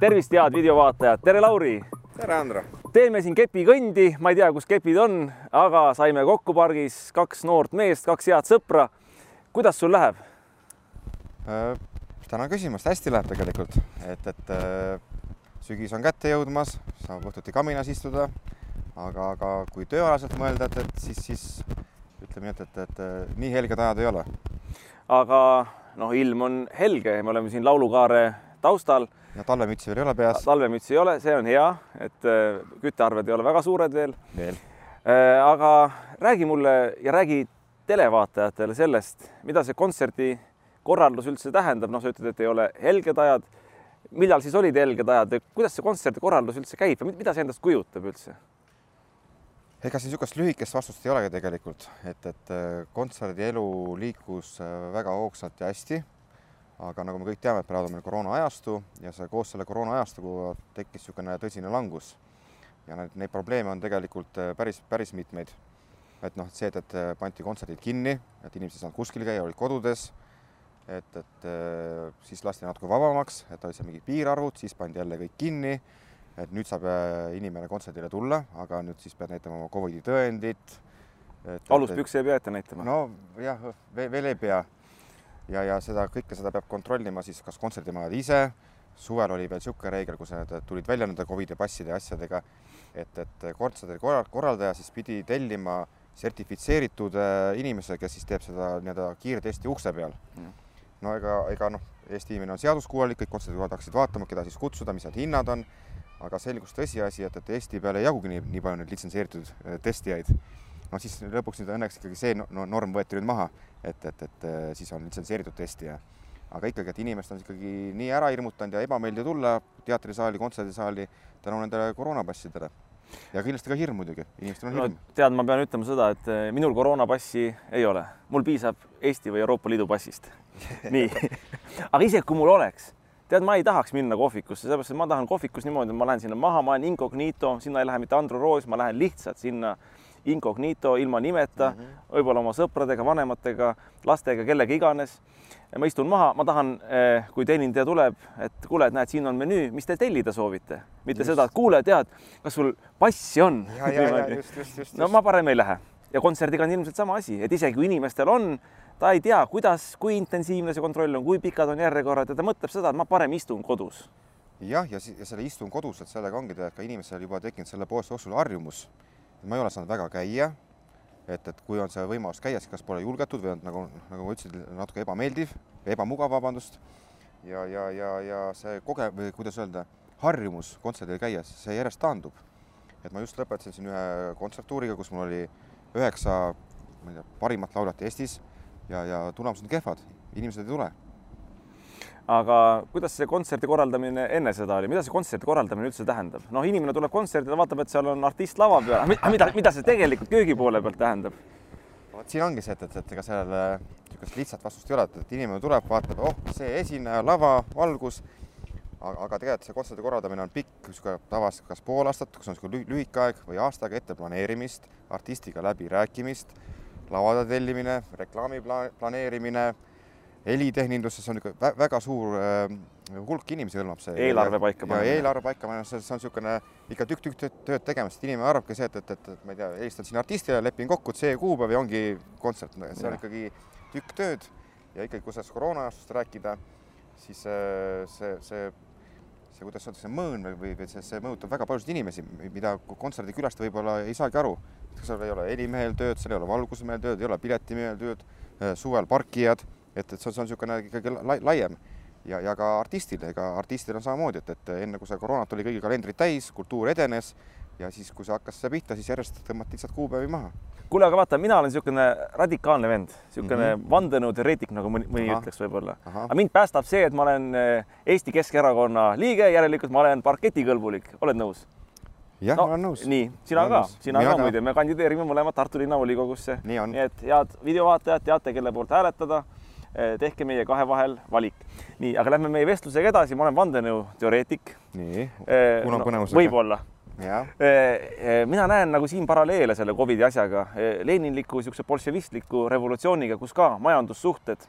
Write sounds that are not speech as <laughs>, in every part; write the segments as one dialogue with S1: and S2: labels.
S1: tervist, head videovaatajad, tere, Lauri.
S2: tere, Andra.
S1: teeme siin kepikõndi, ma ei tea, kus kepid on, aga saime kokku pargis kaks noort meest, kaks head sõpra. kuidas sul läheb
S2: äh,? tänan küsimast, hästi läheb tegelikult, et, et äh, sügis on kätte jõudmas, saab õhtuti kaminas istuda. aga, aga kui tööalaselt mõelda, et, et siis, siis ütleme nii, et, et, et, et nii helged ajad ei ole.
S1: aga noh, ilm on helge, me oleme siin laulukaare taustal
S2: ja talvemütsi veel ei ole peas.
S1: talvemütsi ei ole, see on hea, et äh, küttearved ei ole väga suured veel.
S2: veel.
S1: Äh, aga räägi mulle ja räägi televaatajatele sellest, mida see kontserdi korraldus üldse tähendab, noh, sa ütled, et ei ole helged ajad. millal siis olid helged ajad, kuidas see kontserdi korraldus üldse käib ja mida see endast kujutab üldse?
S2: ega siin niisugust lühikest vastust ei olegi tegelikult, et, et äh, kontserdielu liikus väga hoogsalt ja hästi aga nagu me kõik teame, et on meil koroonaajastu ja see koos selle koroonaajastuga tekkis niisugune tõsine langus. ja need, neid probleeme on tegelikult äh, päris, päris mitmeid. et noh, see, et, et äh, pandi kontserdid kinni, et inimesed ei saanud kuskil käia, olid kodudes, et, et äh, siis lasti natuke vabamaks, et olid seal mingid piirarvud, siis pandi jälle kõik kinni, et nüüd saab inimene kontserdile tulla, aga nüüd siis pead näitama oma Covidi tõendit.
S1: aluspükse ei pea ette näitama?
S2: nojah, veel ei pea ja, ja seda kõike, seda peab kontrollima siis kas kontserdimajad ise, suvel oli veel niisugune reegel, kus nad tulid välja nende Covidi passide ja asjadega, et, et kontserdi korraldaja siis pidi tellima sertifitseeritud äh, inimese, kes siis teeb seda nii-öelda kiirtesti ukse peal. Mm.. no ega, ega noh, Eesti inimene on seaduskuulelik, kõik kontserdikorraldajad hakkasid vaatama, keda siis kutsuda, mis need hinnad on, aga selgus tõsiasi, et, et Eesti peal ei jagugi nii, nii palju neid litsenseeritud äh, testijaid noh, siis lõpuks nüüd õnneks ikkagi see no, norm võeti nüüd maha, et, et, et siis on litsenseeritud testija. aga ikkagi, et inimesed on ikkagi nii ära hirmutanud ja ebameeldiv tulla teatrisaali, kontserdisaali tänu nendele koroonapassidele ja kindlasti ka hirm muidugi, inimestel on hirm no,.
S1: tead, ma pean ütlema seda, et eh, minul koroonapassi ei ole, mul piisab Eesti või Euroopa Liidu passist. <laughs> nii aga isegi kui mul oleks, tead, ma ei tahaks minna kohvikusse, sellepärast et ma tahan kohvikus niimoodi, et ma lähen sinna maha, ma olen incognito, sinna ei lähe mitte Andro Roos, ma lähen lihtsalt sinna incognito, ilma nimeta mm, -hmm. võib-olla oma sõpradega, vanematega, lastega, kellega iganes. ma istun maha, ma tahan, eh, kui teenindaja tuleb, et kuule, et näed, siin on menüü, mis te tellida soovite, mitte just. seda, et kuule, tead, kas sul passi on? <laughs> no ma parem ei lähe ja kontserdiga on ilmselt sama asi, et isegi kui inimestel on, ta ei tea, kuidas, kui intensiivne see kontroll on, kui pikad on järjekorrad ja ta mõtleb seda, et ma parem istun kodus
S2: jah, ja, ja selle istun kodus, et sellega ongi tead ka inimesel juba tekkinud selle poest jooksul harjumus ma ei ole saanud väga käia. et, et kui on see võimalus käia, siis kas pole julgetud või on nagu, nagu ma ütlesin, natuke ebameeldiv, ebamugav, vabandust. ja, ja, ja, ja see koge- või kuidas öelda, harjumus kontserdil käies, see järjest taandub. et ma just lõpetasin siin ühe kontserttuuriga, kus mul oli üheksa, ma ei tea, parimat lauljat Eestis ja, ja tulemused on kehvad, inimesed ei tule
S1: aga kuidas see kontserdi korraldamine enne seda oli, mida see kontserdi korraldamine üldse tähendab? noh, inimene tuleb kontserdile, vaatab, et seal on artist lava peal, mida, mida see tegelikult köögi poole pealt tähendab?
S2: vot siin ongi see, et, et, et ega sellele niisugust lihtsat vastust ei ole, et, inimene tuleb, vaatab, oh, see esineja, lava, valgus, aga, aga tegelikult see kontserdi korraldamine on pikk, niisugune tavaliselt kas pool aastat, kus on niisugune lühike aeg või aastaga ette planeerimist, artistiga läbirääkimist, lavade tellimine, reklaami planeerimine helitehninduses on ikka väga suur äh, hulk inimesi hõlmab see.
S1: eelarve paika
S2: panna. eelarve paika panna, see, on niisugune ikka tükk-tükk tööd tegemist, inimene arvabki see, et, et, et, et ma ei tea, helistan siin artistile, lepin kokku, et see kuupäev ja ongi kontsert, see on ikkagi tükk tööd ja ikkagi, kui sellest koroona-aastast rääkida, siis see, see, see see, kuidas öelda, see mõõn või, või, või see, see mõjutab väga paljusid inimesi, mida kontserdikülastaja võib-olla ei saagi aru. seal ei ole helimehel tööd, seal ei ole valgusmehel tööd, ei ole piletimehel tööd, suvel parkijad et, et see on, see on niisugune ikkagi lai, laiem ja, ja ka artistil, ega artistil on samamoodi, et, et enne kui see koroonat oli kõigil kalendrid täis, kultuur edenes ja siis, kui see hakkas see pihta, siis järjest tõmmati lihtsalt kuupäevi maha.
S1: kuule, aga vaata, mina olen niisugune radikaalne vend, niisugune mm -hmm. vandenõuteoreetik, nagu mõni, mõni Aha. ütleks võib-olla. aga mind päästab see, et ma olen eh, Eesti Keskerakonna liige, järelikult ma olen parketikõlbulik, oled nõus?
S2: jah no,, ma olen nõus.
S1: nii, sina ka, sina Mina ka muide, me kandideerime mõlemad Tartu linnavolikogusse.
S2: nii,
S1: et head videovaatajad, teate, kelle poolt hääletada tehke meie kahe vahel valik. nii, aga lähme meie vestlusega edasi, ma olen vandenõuteoreetik.
S2: nii, eh, kuna no, põnevusega?
S1: võib-olla. Eh, mina näen nagu siin paralleele selle Covidi asjaga, leninliku niisuguse bolševistliku revolutsiooniga, kus ka majandussuhted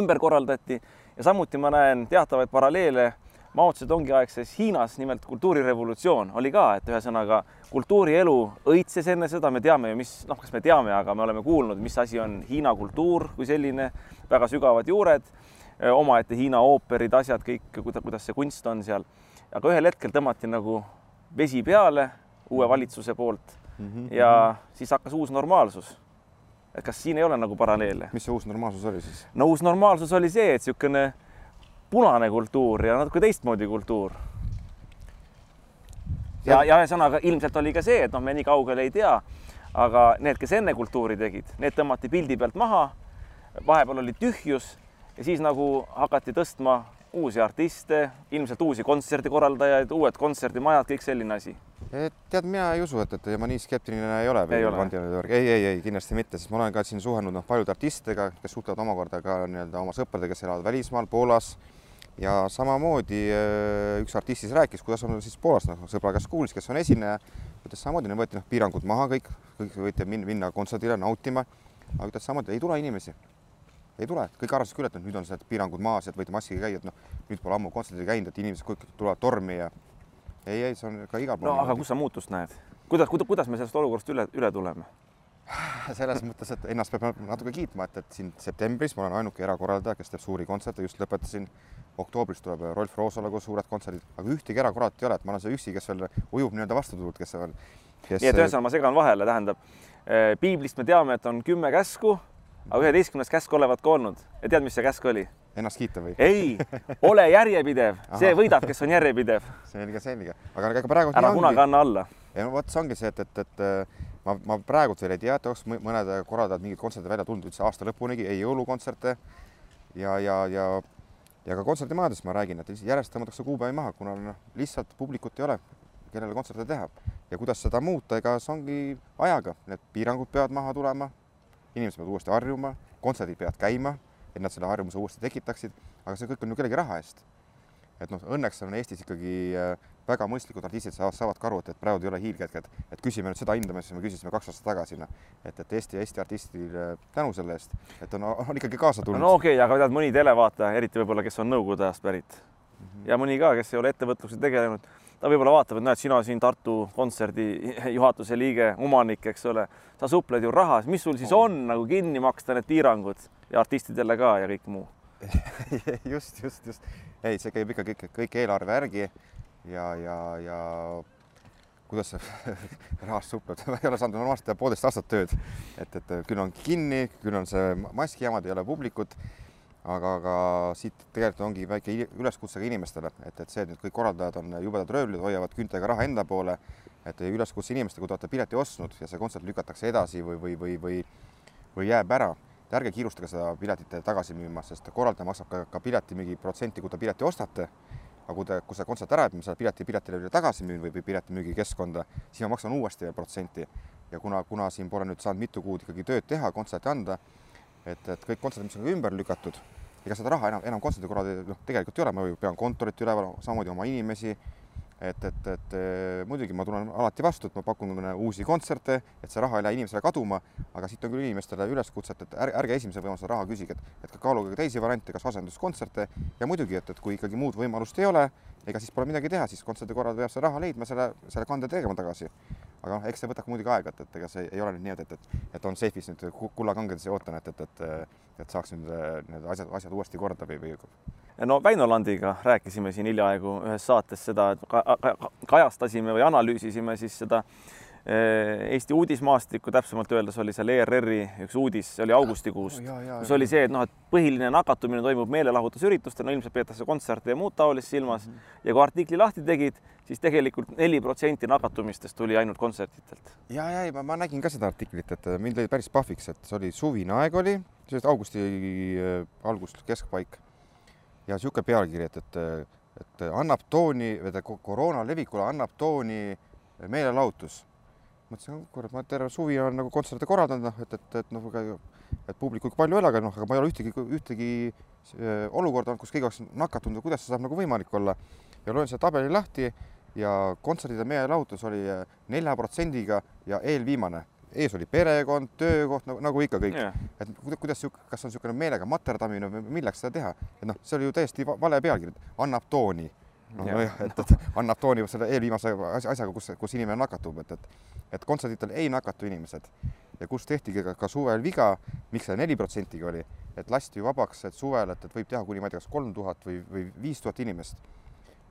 S1: ümber korraldati ja samuti ma näen teatavaid paralleele Mao Zedongi aegses Hiinas nimelt kultuurirevolutsioon oli ka, et ühesõnaga kultuurielu õitses enne seda, me teame ju, mis noh, kas me teame, aga me oleme kuulnud, mis asi on Hiina kultuur kui selline, väga sügavad juured, omaette Hiina ooperid, asjad kõik, kuidas, see kunst on seal. aga ühel hetkel tõmmati nagu vesi peale uue valitsuse poolt mm -hmm. ja siis hakkas uus normaalsus et kas siin ei ole nagu paralleele?
S2: mis see uus normaalsus oli siis?
S1: no uus normaalsus oli see, et niisugune punane kultuur ja natuke teistmoodi kultuur. ja, ja ühesõnaga ilmselt oli ka see, et noh, me nii kaugele ei tea, aga need, kes enne kultuuri tegid, need tõmmati pildi pealt maha. vahepeal oli tühjus ja siis nagu hakati tõstma uusi artiste, ilmselt uusi kontserdikorraldajaid, uued kontserdimajad, kõik selline asi
S2: tead, mina ei usu, et, et ma nii skeptiline ei ole.
S1: ei
S2: ei, ei, ei kindlasti mitte, sest ma olen ka siin suhelnud noh, paljude artistidega, kes suhtlevad omakorda ka nii-öelda oma sõpradega, kes elavad välismaal, Poolas ja samamoodi äh, üks artist siis rääkis, kuidas on siis Poolas, noh, sõbra käest kuulis, kes on esineja, ütles samamoodi, võeti noh, piirangud maha kõik, kõik võite minna kontserdile nautima, aga ütles samamoodi, ei tule inimesi ei tule, kõik arvasid küll, et nüüd on need piirangud maas, et võite maskiga käia, et noh, nüüd pole ammu kontserdil käinud, et inimesed kõik tulevad tormi ja ei, ei, see on ka igal
S1: pool. no aga kus sa muutust näed? kuidas, kuidas, kuidas me sellest olukorrast üle, üle tuleme? <laughs>
S2: selles mõttes, et ennast peab natuke kiitma, et, et siin septembris ma olen ainuke erakorraldaja, kes teeb suuri kontserte, just lõpetasin. Oktoobris tuleb Rolf Roosaluga suured kontserdid, aga ühtegi erakorralit ei ole, et ma olen see üksi, kes veel ujub nii-öelda vastutulult, kes veel
S1: kes.... nii et ühesõnaga ma segan vahele, tähendab eh, piiblist me teame, et on kümme käsku, aga üheteistkümnes käsk olevat ka olnud ja tead, mis see käsk oli?
S2: ennast kiita või?
S1: ei, ole järjepidev, <laughs> see võidab, kes on järjepidev.
S2: selge, selge, aga ega praegu.
S1: ära kunagi anna alla.
S2: ja no vot, see ongi see, et, et, et ma, ma praegult veel ei tea, et oleks mõned korraldajad mingeid kontserte välja tulnud üldse aasta lõpunigi, ei jõulukontserte ja, ja, ja ja ka kontserdimajades ma räägin, et järjest tõmmatakse kuupäevi maha, kuna noh, lihtsalt publikut ei ole, kellele kontserte teha. Ja kuidas seda muuta, ega see ongi ajaga, need piirangud peavad maha tulema, inimesed peavad uuesti harjuma, kontserdid peavad käima et nad selle harjumuse uuesti tekitaksid, aga see kõik on ju kellegi raha eest. et noh, õnneks on Eestis ikkagi äh, väga mõistlikud artistid saavad, ka aru, et, et praegu ei ole hiilgetk, et, küsime nüüd seda hinda, mis me küsisime kaks aastat tagasi, noh. et, et Eesti, Eesti artistidele tänu selle eest, et on, on ikkagi kaasa tulnud.
S1: no okei okay,, aga tead, mõni televaataja, eriti võib-olla, kes on Nõukogude ajast pärit mm -hmm. ja mõni ka, kes ei ole ettevõtlusega tegelenud, ta võib-olla vaatab, et näed, sina siin Tartu kontserdi <laughs> juhatuse liige, omanik, eks ole, sa supled ju rahas, mis sul siis on nagu kinni maksta need piirangud ja artistidele ka ja kõik muu <laughs>
S2: just, just, just. ei, see käib ikka kõik, kõik eelarve järgi ja, ja, ja kuidas see <laughs> rahast supleb, <laughs> ma ei ole saanud normaalselt teha poolteist aastat tööd, et, et küll on kinni, küll on see maskijamad, ei ole publikut, aga, aga siit tegelikult ongi väike üleskutse ka inimestele, et, et see, et nüüd kõik korraldajad on jubedad röövlid, hoiavad küntega raha enda poole, et üleskutse inimestele, kui te olete pileti ostnud ja see kontsert lükatakse edasi või, või, või, või, või jääb ära et ärge kiirustage seda piletit tagasi müüma, sest korraldaja maksab ka, ka piletimüügi protsenti, kui te pileti ostate. Aga kui te, kui see kontsert ära jääb, ma selle pileti piletile tagasi müün või, või piletimüügi keskkonda, siis ma maksan uuesti protsenti. ja kuna, kuna siin pole nüüd saanud mitu kuud ikkagi tööd teha, kontserti anda, et, et kõik kontserdid, mis on ümber lükatud, ega seda raha enam, enam kontserdi korral noh, tegelikult ei ole, ma pean kontorit üleval, samamoodi oma inimesi et, et, et muidugi ma tulen alati vastu, et ma pakun uusi kontserte, et see raha ei lähe inimesele kaduma, aga siit on küll inimestele üleskutset, et ärge, ärge esimese võimalusel raha küsige, et, et kaaluge ka teisi variante, kas asenduskontserte ja muidugi, et, et kui ikkagi muud võimalust ei ole, ega siis pole midagi teha, siis kontserdi korral peab see raha leidma, selle, selle kande tegema tagasi. Aga noh, eks see võtab muidugi aega, et, et ega see ei ole nüüd nii, et, et, et, on seifis nüüd kullakangedes ja ootan, et, et, et, et saaks nüüd need asjad, asjad uuesti korda või, või
S1: no Väino Landiga rääkisime siin hiljaaegu ühes saates seda, et ka, ka, kajastasime või analüüsisime siis seda Eesti uudismaastikku, täpsemalt öeldes oli seal ERR-i üks uudis, see oli augustikuust, kus oli see, et noh, et põhiline nakatumine toimub meelelahutusüritustel, no ilmselt peetakse kontserte ja muud taolist silmas mm -hmm. ja kui artikli lahti tegid, siis tegelikult neli protsenti nakatumistest tuli ainult kontsertidelt.
S2: ja, ja ei, ma, nägin ka seda artiklit, et mind lõi päris pahviks, et see oli suvine aeg oli, augusti äh, algus, keskpaik ja niisugune pealkiri, et, et, et annab tooni, koroona levikule annab tooni meelelahutus. Mõtlesin, kurat, ma terve suvi olen nagu kontserte korraldanud, noh, et, et, et noh, et publikut palju ei ole, aga noh, aga ma ei ole ühtegi, ühtegi äh, olukorda olnud, kus keegi oleks nakatunud, kuidas see saab nagu võimalik olla. ja loen selle tabeli lahti ja kontserdide meelelahutus oli äh, nelja protsendiga ja eelviimane. Ees oli perekond, töökoht nagu, nagu ikka kõik. Yeah.. et kuidas, kas on niisugune meelega materdamine või milleks seda teha, et noh, see oli ju täiesti vale pealkiri, annab tooni nojah, et, et annab tooni selle eelviimase asjaga, kus, kus inimene nakatub, et, et, et kontserditel ei nakatu inimesed ja kus tehtigi ka, ka suvel viga, miks see neli protsentiga oli, et lasti vabaks, et suvel, et, et võib teha kuni ma ei tea, kas kolm tuhat või, või viis tuhat inimest.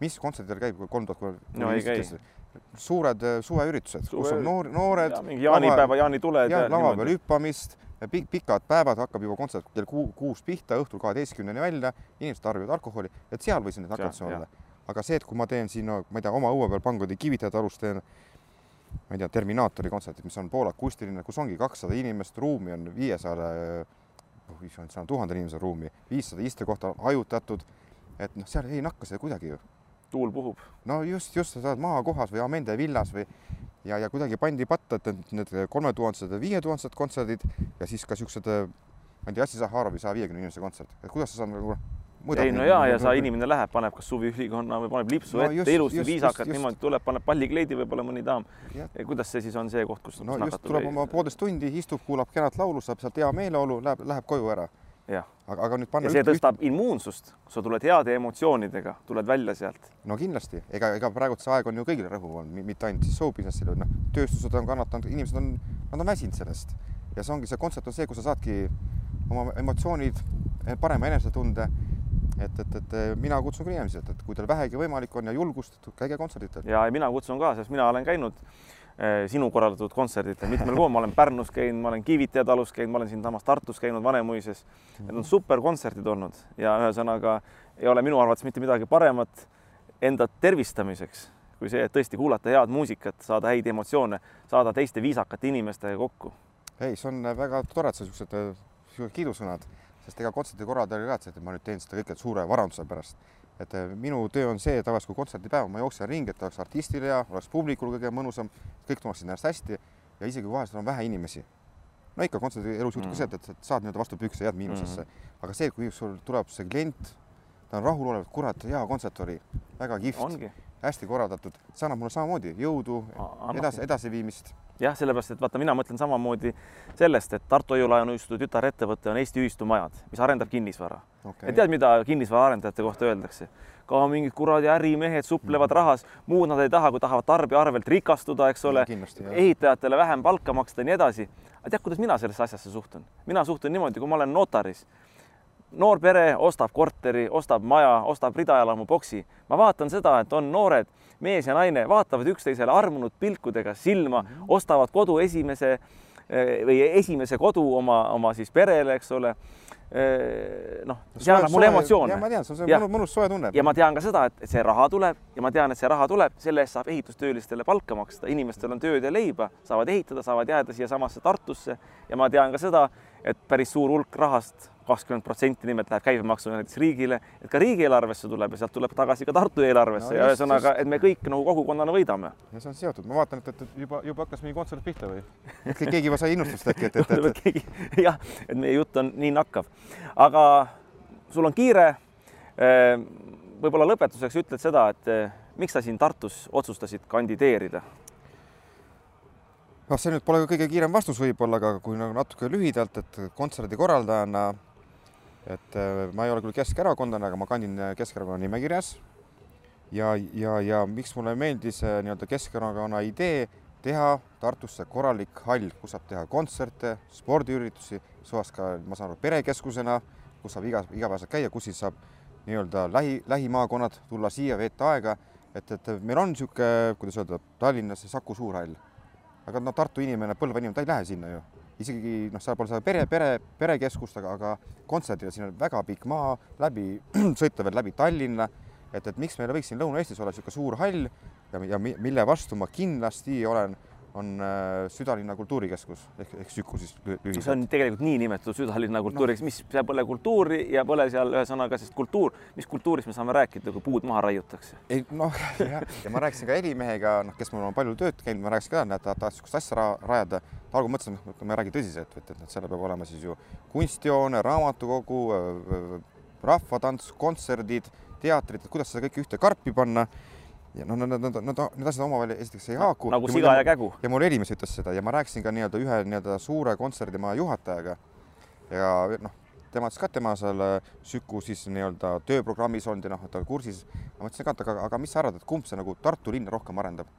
S2: mis kontserdidel käib, kui kolm tuhat?
S1: no ei käi.
S2: suured äh, suveüritused Suve..., kus on noor, noored.
S1: mingi jaanipäeva, jaanituled.
S2: ja lava peal hüppamist, pikad päevad, hakkab juba kontsert kell kuu, kuus pihta, õhtul kaheteistkümneni välja, inimesed tarbivad alkoholi, et seal võis neid nakatusi olla. Aga see, et kui ma teen siin no,, ma ei tea, oma õue peal Pangodi Kivitajate alus teen ma ei tea, Terminaatori kontserdid, mis on poolakustiline, kus ongi kakssada inimest, ruumi on viiesajale, oh issand, seal on tuhande inimese ruumi, viissada istekohta hajutatud. et noh, seal ei nakka see kuidagi ju.
S1: tuul puhub.
S2: no just, just sa oled maakohas või Amende villas või ja, ja kuidagi pandi patta, et need, need kolmetuhandesed ja viietuhandesed kontserdid ja siis ka siuksed, ma ei tea, Jassi Zaharovi saja viiekümne inimese kontsert, et kuidas sa saad nagu
S1: ei no ja, ja sa inimene läheb, paneb kas suviülikonna või paneb lipsu no, ette ilusti, viisakalt niimoodi tuleb, paneb pallikleidi võib-olla mõni daam. kuidas see siis on see koht, kus
S2: no just tuleb oma poolteist tundi, istub, kuulab kenat laulu, saab sealt hea meeleolu, läheb, läheb koju ära. aga, aga nüüd
S1: panna. ja see üht, tõstab üht... immuunsust, sa tuled heade emotsioonidega, tuled välja sealt.
S2: no kindlasti, ega, ega praegu see aeg on ju kõigile rõhuv olnud, mitte ainult siis show business'ile, noh, tööstused on kannatanud, inimesed on, nad on väsinud sellest ja see ongi see kontsept on see, kus sa saadki oma emotsioonid, parema enesetunde et, et, et mina kutsun küll inimesi, et, et kui teil vähegi võimalik on ja julgust, käige kontserditel.
S1: ja mina kutsun ka, sest mina olen käinud eh, sinu korraldatud kontserditel mitmel pool, ma olen Pärnus käinud, ma olen Kivitaja talus käinud, ma olen siinsamas Tartus käinud, Vanemuises. Need on super kontserdid olnud ja ühesõnaga ei ole minu arvates mitte midagi paremat enda tervistamiseks kui see, et tõesti kuulata head muusikat, saada häid emotsioone, saada teiste viisakate inimestega kokku.
S2: ei, see on väga tore, et sa siuksed kiidusõnad sest ega kontserdi korraldaja ei kavatse, et ma nüüd teen seda kõike suure varanduse pärast. et eh, minu töö on see, tavaliselt kui kontserdipäev, ma jooksen ringi, et oleks artistil hea, oleks publikul kõige mõnusam, kõik tunneksid ennast hästi ja isegi vahest on vähe inimesi. no ikka kontserdi elus juhtub ka see, et, et saad nii-öelda vastu pükse, jääd miinusesse mm, -hmm. aga see, kui sul tuleb see klient, ta on rahulolev, et kurat, hea kontsert oli, väga kihvt, hästi korraldatud, see annab mulle samamoodi jõudu, edasi, edasiviimist
S1: jah, sellepärast et vaata, mina mõtlen samamoodi sellest, et Tartu Hoiu-laenuühistu tütarettevõte on Eesti Ühistumajad, mis arendab kinnisvara okay.. tead, mida kinnisvaraarendajate kohta öeldakse? ka mingid kuradi ärimehed suplevad mm. rahas, muud nad ei taha, kui tahavad tarbija arvelt rikastuda, eks ole, ehitajatele vähem palka maksta ja nii edasi. aga tead, kuidas mina sellesse asjasse suhtun? mina suhtun niimoodi, kui ma olen notaris noor pere ostab korteri, ostab maja, ostab ridaelamu boksi. ma vaatan seda, et on noored mees ja naine, vaatavad üksteisele armunud pilkudega silma mm, -hmm. ostavad kodu esimese eh, või esimese kodu oma, oma siis perele, eks ole eh, noh, see annab mulle emotsioone.
S2: ma tean, see on mõnus, mõnus soe tunne.
S1: ja ma tean ka seda, et see raha tuleb ja ma tean, et see raha tuleb, selle eest saab ehitustöölistele palka maksta, inimestel on tööd ja leiba, saavad ehitada, saavad jääda siiasamasse Tartusse ja ma tean ka seda, et päris suur hulk rahast kakskümmend protsenti nimelt läheb käibemaksu näiteks riigile, et ka riigieelarvesse tuleb ja sealt tuleb tagasi ka Tartu eelarvesse no, ja ühesõnaga, et me kõik nagu kogukonnana võidame.
S2: ja see on seotud, ma vaatan, et, et juba, juba hakkas mingi kontsert pihta või? keegi juba sai innustust äkki, et, et,
S1: et, <laughs> et... keegi jah, et meie jutt on nii nakkav. aga sul on kiire. Ehm, võib-olla lõpetuseks ütled seda, et eh, miks sa siin Tartus otsustasid kandideerida?
S2: noh, see nüüd pole kõige kiirem vastus võib-olla, aga kui nagu natuke lühidalt, et kontserdi korraldajana et äh, ma ei ole küll keskerakondlane, aga ma kandin äh, Keskerakonna nimekirjas. ja, ja, ja miks mulle meeldis äh, nii-öelda Keskerakonna idee teha Tartusse korralik hall, kus saab teha kontserte, spordiüritusi, suhas ka, ma saan aru, perekeskusena, kus saab iga, igapäevaselt käia, kus siis saab nii-öelda lähi, lähimaakonnad tulla siia, veeta aega, et, et meil on niisugune, kuidas öelda, Tallinnas see Saku Suurhall. aga no Tartu inimene, Põlva inimene, ta ei lähe sinna ju isegi noh, seal pole seda pere, pere, perekeskust, aga, aga kontserdile siin on väga pikk maa läbi, <clears throat> sõita veel läbi Tallinna. et, et miks meil võiks siin Lõuna-Eestis olla niisugune suur hall ja, ja mille vastu ma kindlasti olen on äh, südalinna kultuurikeskus ehk, ehk Süku siis lühidalt.
S1: see on tegelikult niinimetatud südalinna kultuuriks no., mis seal pole kultuuri ja pole seal ühesõnaga, sest kultuur, mis kultuurist me saame rääkida, kui puud maha raiutakse?
S2: ei noh, ja, ja ma rääkisin ka helimehega, noh, kes mul on palju tööd käinud, ma rääkisin ka, et ta tahtis niisugust asja rajada. algul mõtlesin, et ma ei räägi tõsiselt, et, et seal peab olema siis ju kunstihoone, raamatukogu, rahvatants, kontserdid, teatrid, et kuidas seda kõike ühte karpi panna ja noh, nad, nad, nad, need asjad omavahel esiteks ei haaku.
S1: nagu siga ja kägu.
S2: ja mul Elimees ütles seda ja ma rääkisin ka nii-öelda ühe nii-öelda suure kontserdimaja juhatajaga. ja noh, tema ütles ka, et tema seal äh, Süku siis nii-öelda tööprogrammis olnud ja noh, ta kursis. ma mõtlesin ka, et aga, aga mis sa arvad, et kumb see nagu Tartu linna rohkem arendab?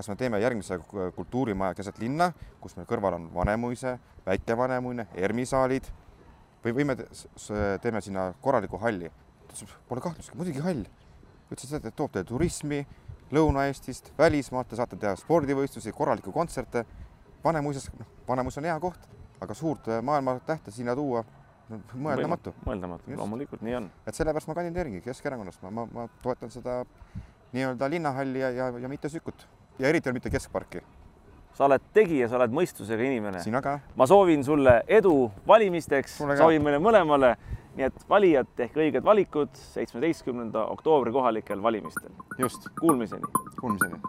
S2: kas me teeme järgmise kultuurimaja keset linna, kus meil kõrval on Vanemuise, Väike Vanemuine, ERMi saalid või, või me teeme sinna korraliku halli? ta ütles, pole kahtlustki, muidugi hall. Ütles, et toob teile turismi Lõuna-Eestist, välismaalt, te saate teha spordivõistlusi, korralikke kontserte. Vanemuises, noh, Vanemuis on hea koht, aga suurt äh, maailma tähte sinna tuua mõeldamatu.
S1: mõeldamatu, loomulikult nii on.
S2: et sellepärast ma kandideeringi Keskerakonnast, ma, ma, ma toetan seda nii-öelda linnahalli ja, ja, ja mitte Sükut ja eriti mitte keskparki.
S1: sa oled tegija, sa oled mõistusega inimene. ma soovin sulle edu valimisteks, soovin meile mõlemale nii et valijad, tehke õiged valikud seitsmeteistkümnenda oktoobri kohalikel valimistel.
S2: just.
S1: Kuulmiseni.
S2: Kuulmiseni